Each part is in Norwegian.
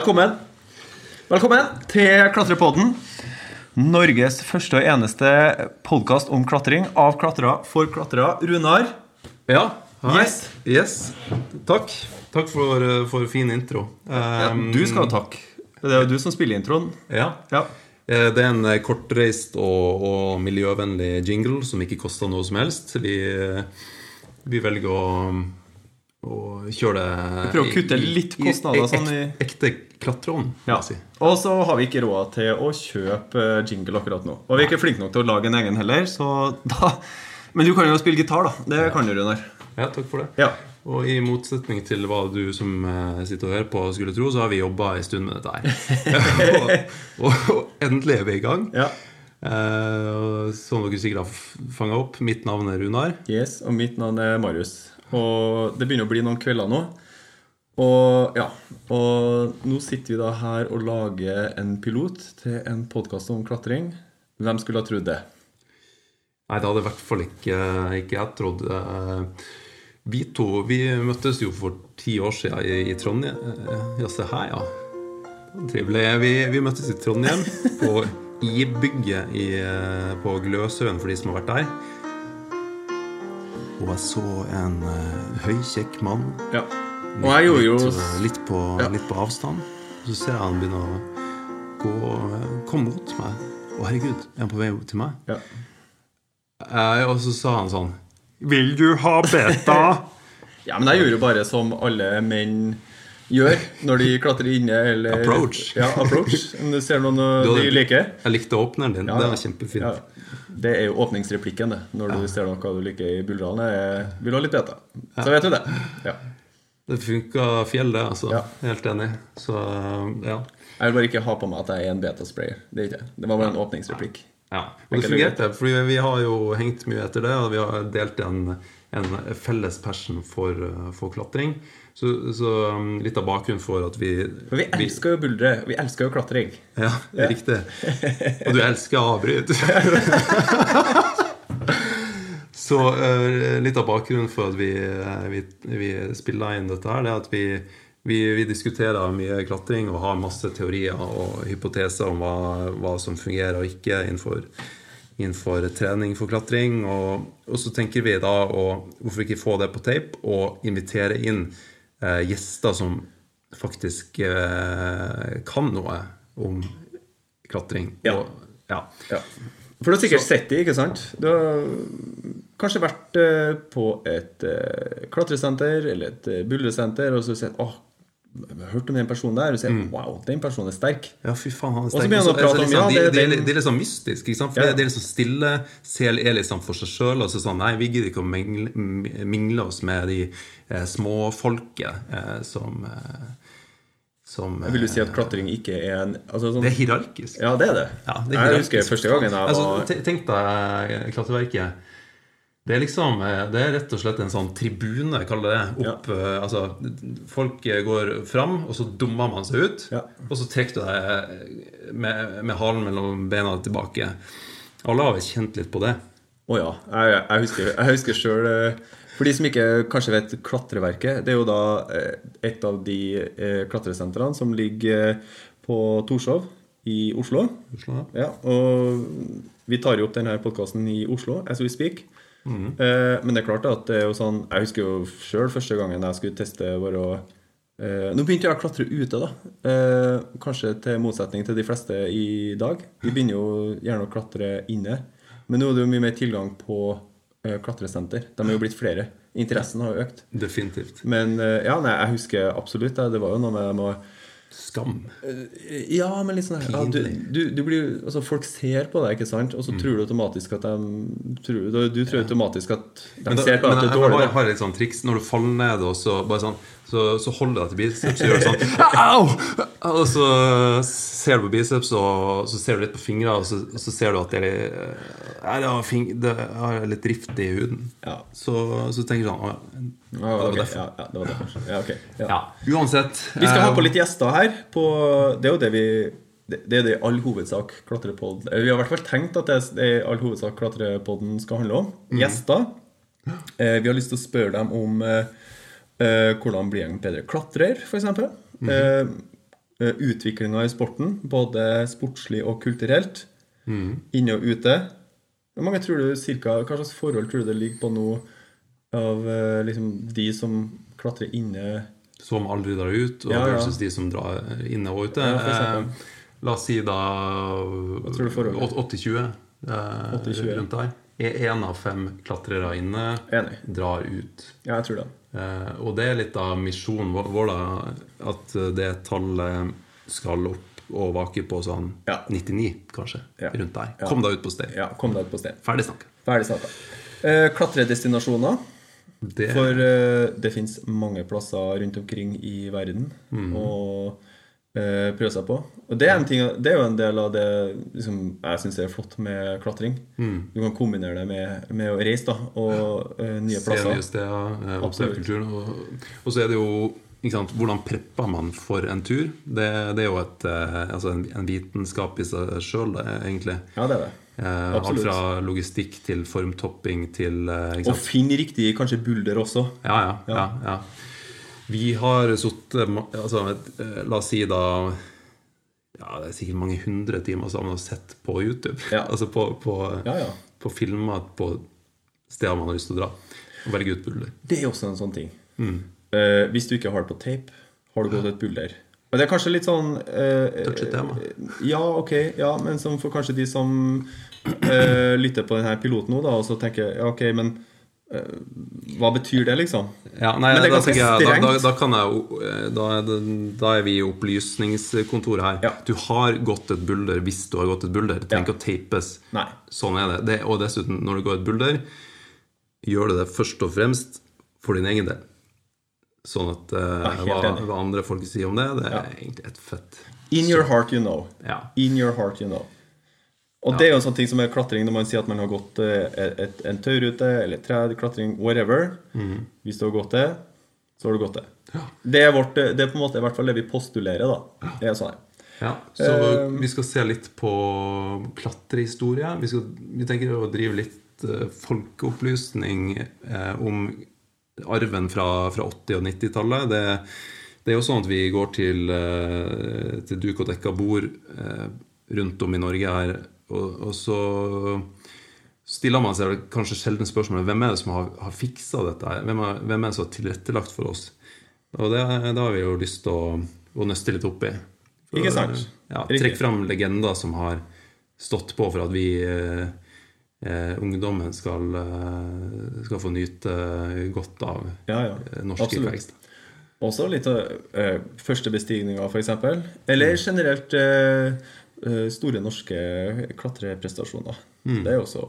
Velkommen. Velkommen til Klatrepodden. Norges første og eneste podkast om klatring av klatrere for klatrere. Runar. Ja. Hei. Yes. Yes. Takk. Takk for, eh, for fin intro. Ja, Du skal ha takk. Det er jo du som spiller introen. Ja. Ja. Eh, Det er en eh, kortreist og, og miljøvennlig jingle som ikke koster noe som helst. Vi, vi velger å, å kjøre det prøver å kutte litt kostnader, sånn i- ek- Ekte klatreånd, Ja. si. Og så har vi ikke råd til å kjøpe jingle akkurat nå. Og vi er ikke flinke nok til å lage en egen heller, så da Men du kan jo spille gitar, da. Det kan du, Runar. Ja, takk for det. Ja. Og i motsetning til hva du som eh, sitter og hører på, skulle tro, så har vi jobba en stund med dette her. og, og, og endelig er vi i gang. ja. Eh, som dere sikkert har fanga opp, mitt navn er Runar. Yes, og mitt navn er Marius. Og det begynner å bli noen kvelder nå. Og ja, og nå sitter vi da her og lager en pilot til en podkast om klatring. Hvem skulle ha trodd det? Nei, det hadde i hvert fall ikke, ikke jeg trodd. Eh, Vi to vi møttes jo for ti år siden i, i Trondheim. Eh, Ja, se her, ja. Trivelig. Vi, vi møttes i Trondheim, på i, eh, på Gløshaugen, for de som har vært der. Og jeg så en uh, høykjekk mann. Ja. Og jeg gjorde jo litt, eh, litt, på, Ja. litt på avstand. Så ser jeg han begynne å gå, eh, komme mot meg. Å, herregud, er han på vei til meg? ja. Eh, og så sa han sånn Vil du ha beta? ja, men jeg gjorde jo bare som alle menn gjør når de klatrer inne eller Approach. Ja, approach. Om du ser noen uh, Du de liker. Jeg likte åpneren din. Ja, det var kjempefint. Ja. Det er jo åpningsreplikken, det. Når du ser noe du liker i Buldalen. er, Vil du ha litt beta? Så vet du det. Ja. Det funka fjell, det. altså. Ja. Helt enig. Så ja. Jeg vil bare ikke ha på meg at jeg er en betasprayer. Det er ikke det. Det var bare en åpningsreplikk. ja. Og det fungerte, fordi vi har jo hengt mye etter det, og vi har delt en, en felles passion for, uh, for klatring. Så, så um, litt av bakgrunnen for at vi For vi elsker jo buldre. Vi elsker jo klatring. Ja, det er riktig. Og du elsker avbryt. Så uh, litt av bakgrunnen for at vi, eh, vi, vi spiller inn dette her, det er at vi, vi, vi diskuterer mye klatring og har masse teorier og hypoteser om hva, hva som fungerer og ikke innenfor, innenfor trening for klatring. Og, og så tenker vi da å hvorfor ikke få det på tape og invitere inn uh, gjester som faktisk uh, kan noe om klatring. Ja. Og, ja. Ja. For du har sikkert sett det, ikke sant? Du har kanskje vært eh, på et eh, klatresenter eller et uh, buldresenter, og så sett åh, jeg har hørt om den personen der, og så sier Mm. wow, den personen er sterk. Ja, fy faen, han er så begynner han å prate altså, om, ja, liksom, det er det, det, det er litt sånn mystisk. ikke sant? For Ja. det, det er liksom stille, CL er liksom for seg sjøl. Og så sånn, nei, vi gidder ikke å mingle, mingle oss med de eh, småfolket eh, som, eh, som Vil du si at eh, klatring ikke er en altså, sånn, Det er hierarkisk. Ja, det er det. Ja, det er jeg husker første gangen jeg altså, var altså, Tenk deg eh, klatreverket. Det er liksom eh, Det er rett og slett en sånn tribune, kaller det. Opp, ja. altså, folk eh, går fram, og så dummer man seg ut. Ja. Og så trekker du deg eh, med, med halen mellom beina tilbake. Alle har vel kjent litt på det. Å ja. Jeg, jeg husker, jeg husker sjøl For de som ikke kanskje vet Klatreverket, det er jo da eh, et av de eh, klatresentrene som ligger eh, på Torshov i Oslo. Oslo, Ja, og vi tar jo opp denne podkasten i Oslo as we speak. Mhm. Eh, men det er klart at det er jo sånn Jeg husker jo sjøl første gangen jeg skulle teste bare å eh, Nå begynte jeg å klatre ute, da. Eh, kanskje til motsetning til de fleste i dag. Vi begynner jo gjerne å klatre inne. Men nå er det jo mye mer tilgang på eh, klatresenter. De er jo blitt flere. Interessen har jo økt. Definitivt. Men eh, ja, nei, jeg husker absolutt det. Det var jo noe med dem å Skam. ja, men litt sånn her ja, du, du, du blir, altså Folk ser på deg, ikke sant? Og så tror du automatisk at de tror, du, du tror automatisk at de da, ser på deg at du er dårlig. jeg har et sånt triks når du faller ned, og så bare sånn Så, så holder du deg til biceps og gjør sånn Au! Og så ser du på biceps, og så ser du litt på fingrene, og så, så ser du at det er det har litt rift i huden. Ja. Så, så tenker du sånn «Å, Ja, det var ja, ja, det var derfor. Ja, okay. Ja. Uansett. Vi skal ha eh, på litt gjester her. På, det er jo det vi det er det i all hovedsak Klatrepod Vi har i hvert fall tenkt at det er det i all hovedsak Klatrepodden skal handle om. Gjester. Eh, vi har lyst til å spørre dem om eh, eh, hvordan blir en bedre klatrer, f.eks. Mm -hmm. eh, Utviklinga i sporten, både sportslig og kulturelt. Inne og ute. Hvor mange tror du cirka, Hva slags forhold tror du det ligger på nå av eh, liksom, de som klatrer inne Som aldri drar ut, og Ja, ja. versus de som drar inne og ute. Ja. Eh, La oss si da tror du forholdet? 80-20. eh, 80-20. rundt der. Én av fem klatrere inne Enig. drar ut. Ja, jeg tror det. Eh, og det er litt av misjonen vår, da, at det tallet skal opp og vake på sånn Ja. 99, kanskje. Ja. Rundt der. Kom deg ut på sted. Ja, kom deg ut på sted. Ferdig snakka. Ferdig snakka. Eh, klatredestinasjoner. Det For eh, det fins mange plasser rundt omkring i verden Mm. å eh, prøve seg på. Og det er, en ting, det er jo en del av det liksom, jeg syns er flott med klatring. Mm. Du kan kombinere det med, med å reise da, og ja. nye Se plasser. nye steder, eh, Absolutt. kulturen. Og, og så er det jo sant, Hvordan prepper man for en tur? Det, det er jo et, eh, altså en, en vitenskap i seg sjøl, egentlig. Ja, det er det. Eh, alt fra logistikk til formtopping til eh, Og finn riktig kanskje bulder også. Ja, ja, ja, ja. Vi har sittet altså, eh, La oss si da ja, Det er sikkert mange hundre timer sammen og sett på YouTube. Ja. altså på, på, Ja, ja. på filmer på steder man har lyst til å dra. Og velge ut bulder. Det er også en sånn ting. Mm. Uh, hvis du ikke har det på tape, har du gått et bulder. Og det er kanskje litt sånn uh, Touchy tema. Ja, ok, ja, men som for kanskje de som uh, lytter på denne piloten nå, da, og så tenker ja, ok, men hva betyr det, liksom? Ja, nei, Men det er ganske da, strengt. da, da, kan jeg eh, da da er vi i opplysningskontoret her. Ja. Du har gått et bulder hvis du har gått et bulder. Det trenger Ja. ikke å tapes. Nei. Sånn er det. det. Og dessuten, når du går et bulder, gjør du det først og fremst for din egen del. Sånn at uh, Ja, hva, hva andre folk sier om det, det er Ja. egentlig et fett In your heart, you know. Ja. In your heart, you know. Og det er jo en sånn ting som er klatring når man sier at man har gått et, et, en taurute eller et tre, klatring, whatever. Hvis du har gått det, så har du gått det. Det er, vårt, det er på en måte i hvert fall det vi postulerer, da. Det er sånn her. Ja, så Eh, vi skal se litt på klatrehistorie. Vi, skal, vi tenker å drive litt eh, folkeopplysning eh, om arven fra, fra 80- og 90-tallet. Det, det er jo sånn at vi går til, eh, til duk og dekka bord eh, rundt om i Norge her, og, og så stiller man seg kanskje sjelden spørsmålet hvem er det som har, har fiksa dette. Hvem er, hvem er det som har tilrettelagt for oss? Og det, det har vi jo lyst til å, å nøste litt opp i. For, Ikke sant? Ja. Trekk fram legender som har stått på for at vi eh, eh, ungdommen skal, eh, skal få nyte godt av Ja, ja. norsk Absolutt. Også litt av eh, første bestigninger, f.eks. Eller generelt eh, eh, store norske klatreprestasjoner. Det er også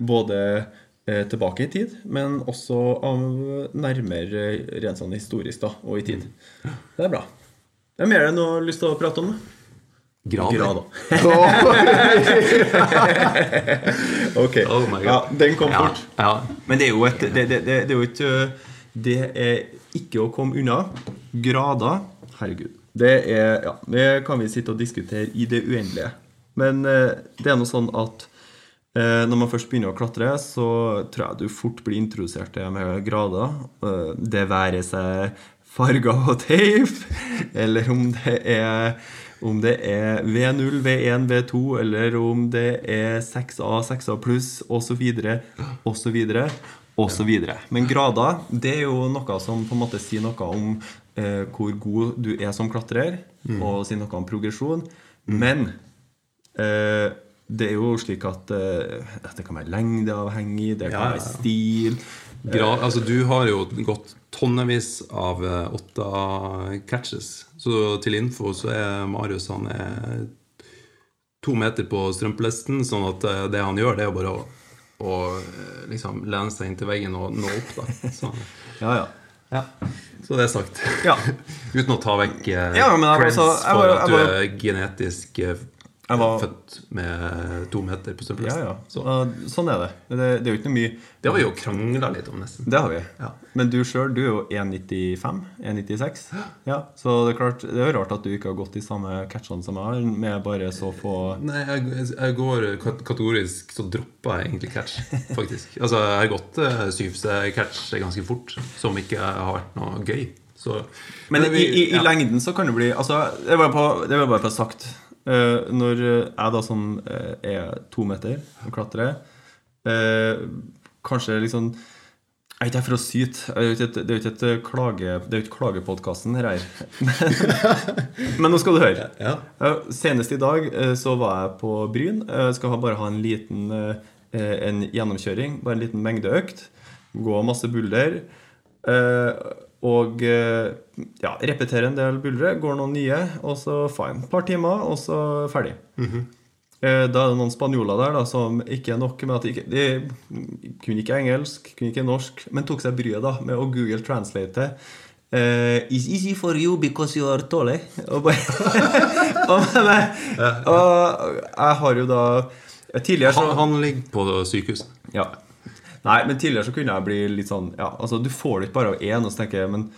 både eh, tilbake i tid, men også av nærmere eh, rent sånn historisk da, og i tid. Det er bra. Det er mer enn du har lyst til å prate om? Grader. Grader. ok. Oh my God. ja, den kom Ja, fort. ja. Men det er jo et Det, det, det, det er jo ikke Det er ikke å komme unna. Grader Herregud. Det er Ja, det kan vi sitte og diskutere i det uendelige. Men eh, det er noe sånn at eh, når man først begynner å klatre, så tror jeg du fort blir introdusert til med grader. Eh, det være seg farger og teip, eller om det er om det er V0, V1, V2, eller om det er 6A, 6A pluss, osv., osv., osv. Men grader, det er jo noe som på en måte sier noe om eh, hvor god du er som klatrer, og si noe om progresjon. Men eh, det er jo slik at, eh, det kan være lengdeavhengig, det kan Ja, ja, være stil. Gra altså, du har jo gått tonnevis av eh, åtta catches. Så til info så er Marius han er to meter på strømpelesten, sånn at eh, det han gjør, det er jo bare å, å eh, liksom lene seg inntil veggen og nå opp, da. Så, Ja, ja. Ja. Så det er sagt. Ja. Uten å ta vekk eh, Ja, men jeg- altså, for at du er genetisk eh, Jeg var- født med to meter på Ja, ja. Så Sånn er det. det. Det er jo ikke noe mye det har vi jo krangla litt om, nesten. Det har vi. Ja. Men du sjøl, du er jo 1,95? 1,96? Ja, så det er klart, det er jo rart at du ikke har gått de samme catchene som jeg har, med bare så få Nei, jeg, jeg går kategorisk Så dropper jeg egentlig catch, faktisk. Altså, jeg har gått uh, syvse-catch ganske fort, som ikke har vært noe gøy. Så, Men i, vi- i, i ja. lengden så kan det bli Altså, det var på, det var bare på sagt. Eh, når jeg da som eh, er to meter og klatrer eh, Kanskje liksom Jeg er ikke her for å syte. Det er jo ikke et klage, det er jo ikke klagepodkasten her. Men nå skal du høre. Ja. Senest i dag så var jeg på Bryn. Jeg skal bare ha en liten en gjennomkjøring. Bare en liten mengdeøkt. Gå masse bulder. eh, Og eh, ja, repetere en del buldre. Går noen nye, og så fine. Et par timer, og så ferdig. Eh, Da er det noen spanjoler der da, som ikke er nok med at de, ikke, de kunne ikke engelsk, kunne ikke norsk, men tok seg bryet da med å Google translate. Uh, it's easy for you because you are tall, eh? Og jeg har jo da Tidligere så Han, han ligger på sykehuset. ja. Nei, men tidligere så kunne jeg bli litt sånn Ja, altså du får det ikke bare av én, og så tenker jeg Men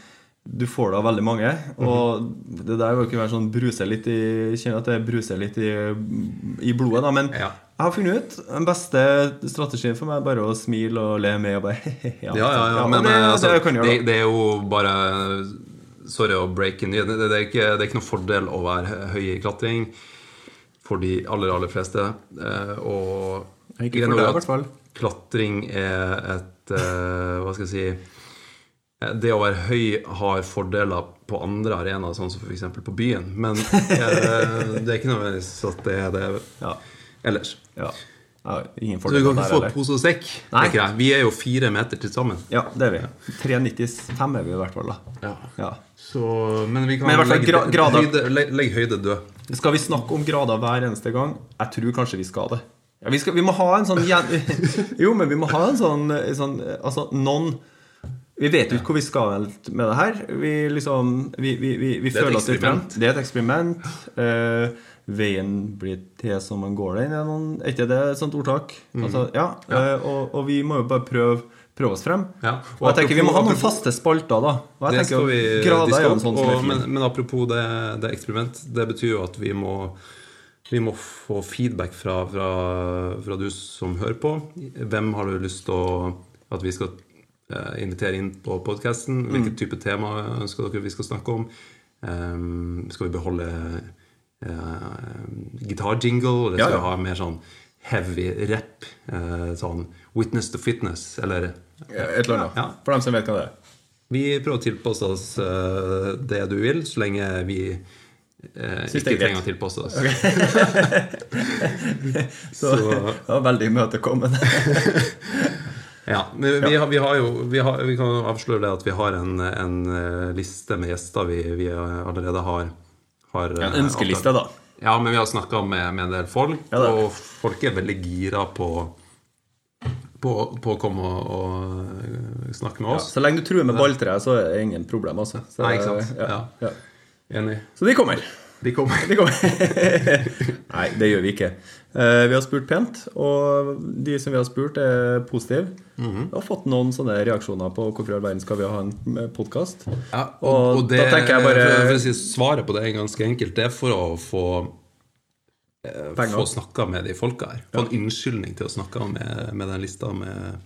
du får det av veldig mange. Og det der ikke være sånn bruse litt i Kjenner at det bruser litt i, i blodet, da. Men Ja. jeg har funnet ut den beste strategien for meg er bare å smile og le med og bare Ja, ja, ja, ja men det, eh, altså, det det, det er jo bare Sorry å break in. Det, det, det, er ikke, det er ikke noen fordel å være høy i klatring for de aller, aller fleste. Eh, og Ikke for deg, i hvert fall. Klatring er et eh, Hva skal jeg si Det å være høy har fordeler på andre arenaer, sånn som f.eks. på byen. Men eh, det er ikke nødvendigvis at det er det Ja. ellers. ja. ja ingen Så du kan ikke få eller? pose og sekk. Vi er jo fire meter til sammen. Ja, det er vi. 3,95 er vi i hvert fall, da. Ja. Så, men vi kan Men legge, gra- grader- høyde, legge, legg høyde død. Skal vi snakke om grader hver eneste gang? Jeg tror kanskje vi skal det. Ja, vi, skal, vi må ha en sånn Jo, men vi må ha en sånn, sånn Altså, non Vi vet jo ikke hvor vi skal med det her. Vi liksom Vi, vi, vi, vi er et føler at eksperiment. Det er et eksperiment. Uh, veien blir til som man går den. Er, ikke det et sånt ordtak? Mm. Altså, ja. Eh, og, og vi må jo bare prøve, prøve oss frem. Ja. Og jeg tenker Vi må ha noen apropos- faste spalter, da. Og jeg Det tenker skal vi diske sånn opp. Og, men, men apropos det, det eksperiment, det betyr jo at vi må vi må få feedback fra, fra, fra du som hører på. Hvem har du lyst til å, at vi skal eh, invitere inn på podkasten? Mm. Hvilket type tema ønsker dere vi skal snakke om? Um, skal vi beholde uh, gitarjingle? Eller skal ja. vi ha mer sånn heavy rap? Uh, sånn Witness to fitness? Eller Et eller annet. Ja. For dem som vet hva det er. vi prøver å tilpasse oss uh, det du vil, så lenge vi eh, ikke er trenger å tilpasse oss. Så, Så- det var veldig imøtekommende. Ja, men vi, har, vi har jo vi, har, vi kan avsløre det at vi har en, en eh, liste med gjester vi, vi allerede har, har eh, En ønskeliste, da. Ja, men vi har snakka med, med en del folk, Ja, og folk er veldig gira på, på, på å komme og, og eh, snakke med Ja, oss. så lenge du truer med balltreet, så er det ingen problem. Altså. Så, Nei, ikke sant? Ja, Ja. Enig. Så de kommer. De kommer. De kommer. Nei, det gjør vi ikke. Eh, vi har spurt pent, og de som vi har spurt, er positive. Mhm. Vi har fått noen sånne reaksjoner på hvorfor i all verden skal vi ha en podkast. Ja, Og da tenker jeg bare- for, si, Svaret på det er ganske enkelt. Det er for å få eh, Penger. Få snakka med de folka her. Få en unnskyldning til å snakke med, med den lista med,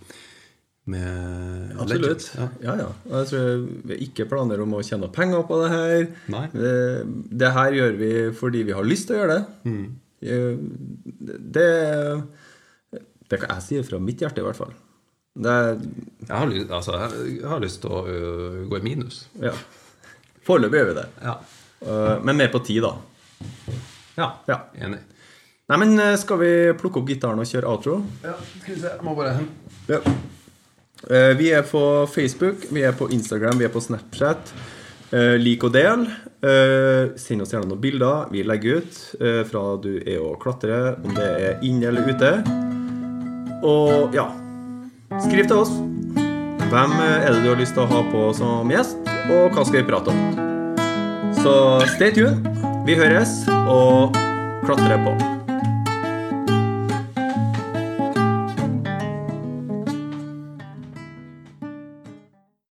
med Absolutt. Ja. Ja, ja. Og jeg tror vi ikke planer om å tjene penger på det her. Nei. Det, det her gjør vi fordi vi har lyst til å gjøre det. Mm. Eh, Det, det kan jeg si fra mitt hjerte, i hvert fall. Det Jeg, har, lyst- altså, jeg har lyst til å uh, gå i minus. Ja. Foreløpig gjør vi det. Ja. Uh, Men mer på tid, da. ja. Ja. Enig. Nei, men eh, skal vi plukke opp gitaren og kjøre outro? Ja, skal vi se. Jeg må bare hente Ja. Eh, Vi er på Facebook, vi er på Instagram, vi er på Snapchat. Eh, lik og del. Eh, send oss gjerne noen bilder. Vi legger ut fra du er og klatrer, om det er inne eller ute. Og ja Skriv til oss. Hvem er det du har lyst til å ha på som gjest, og hva skal vi prate om? Så stay tuned. Vi høres, og klatre på.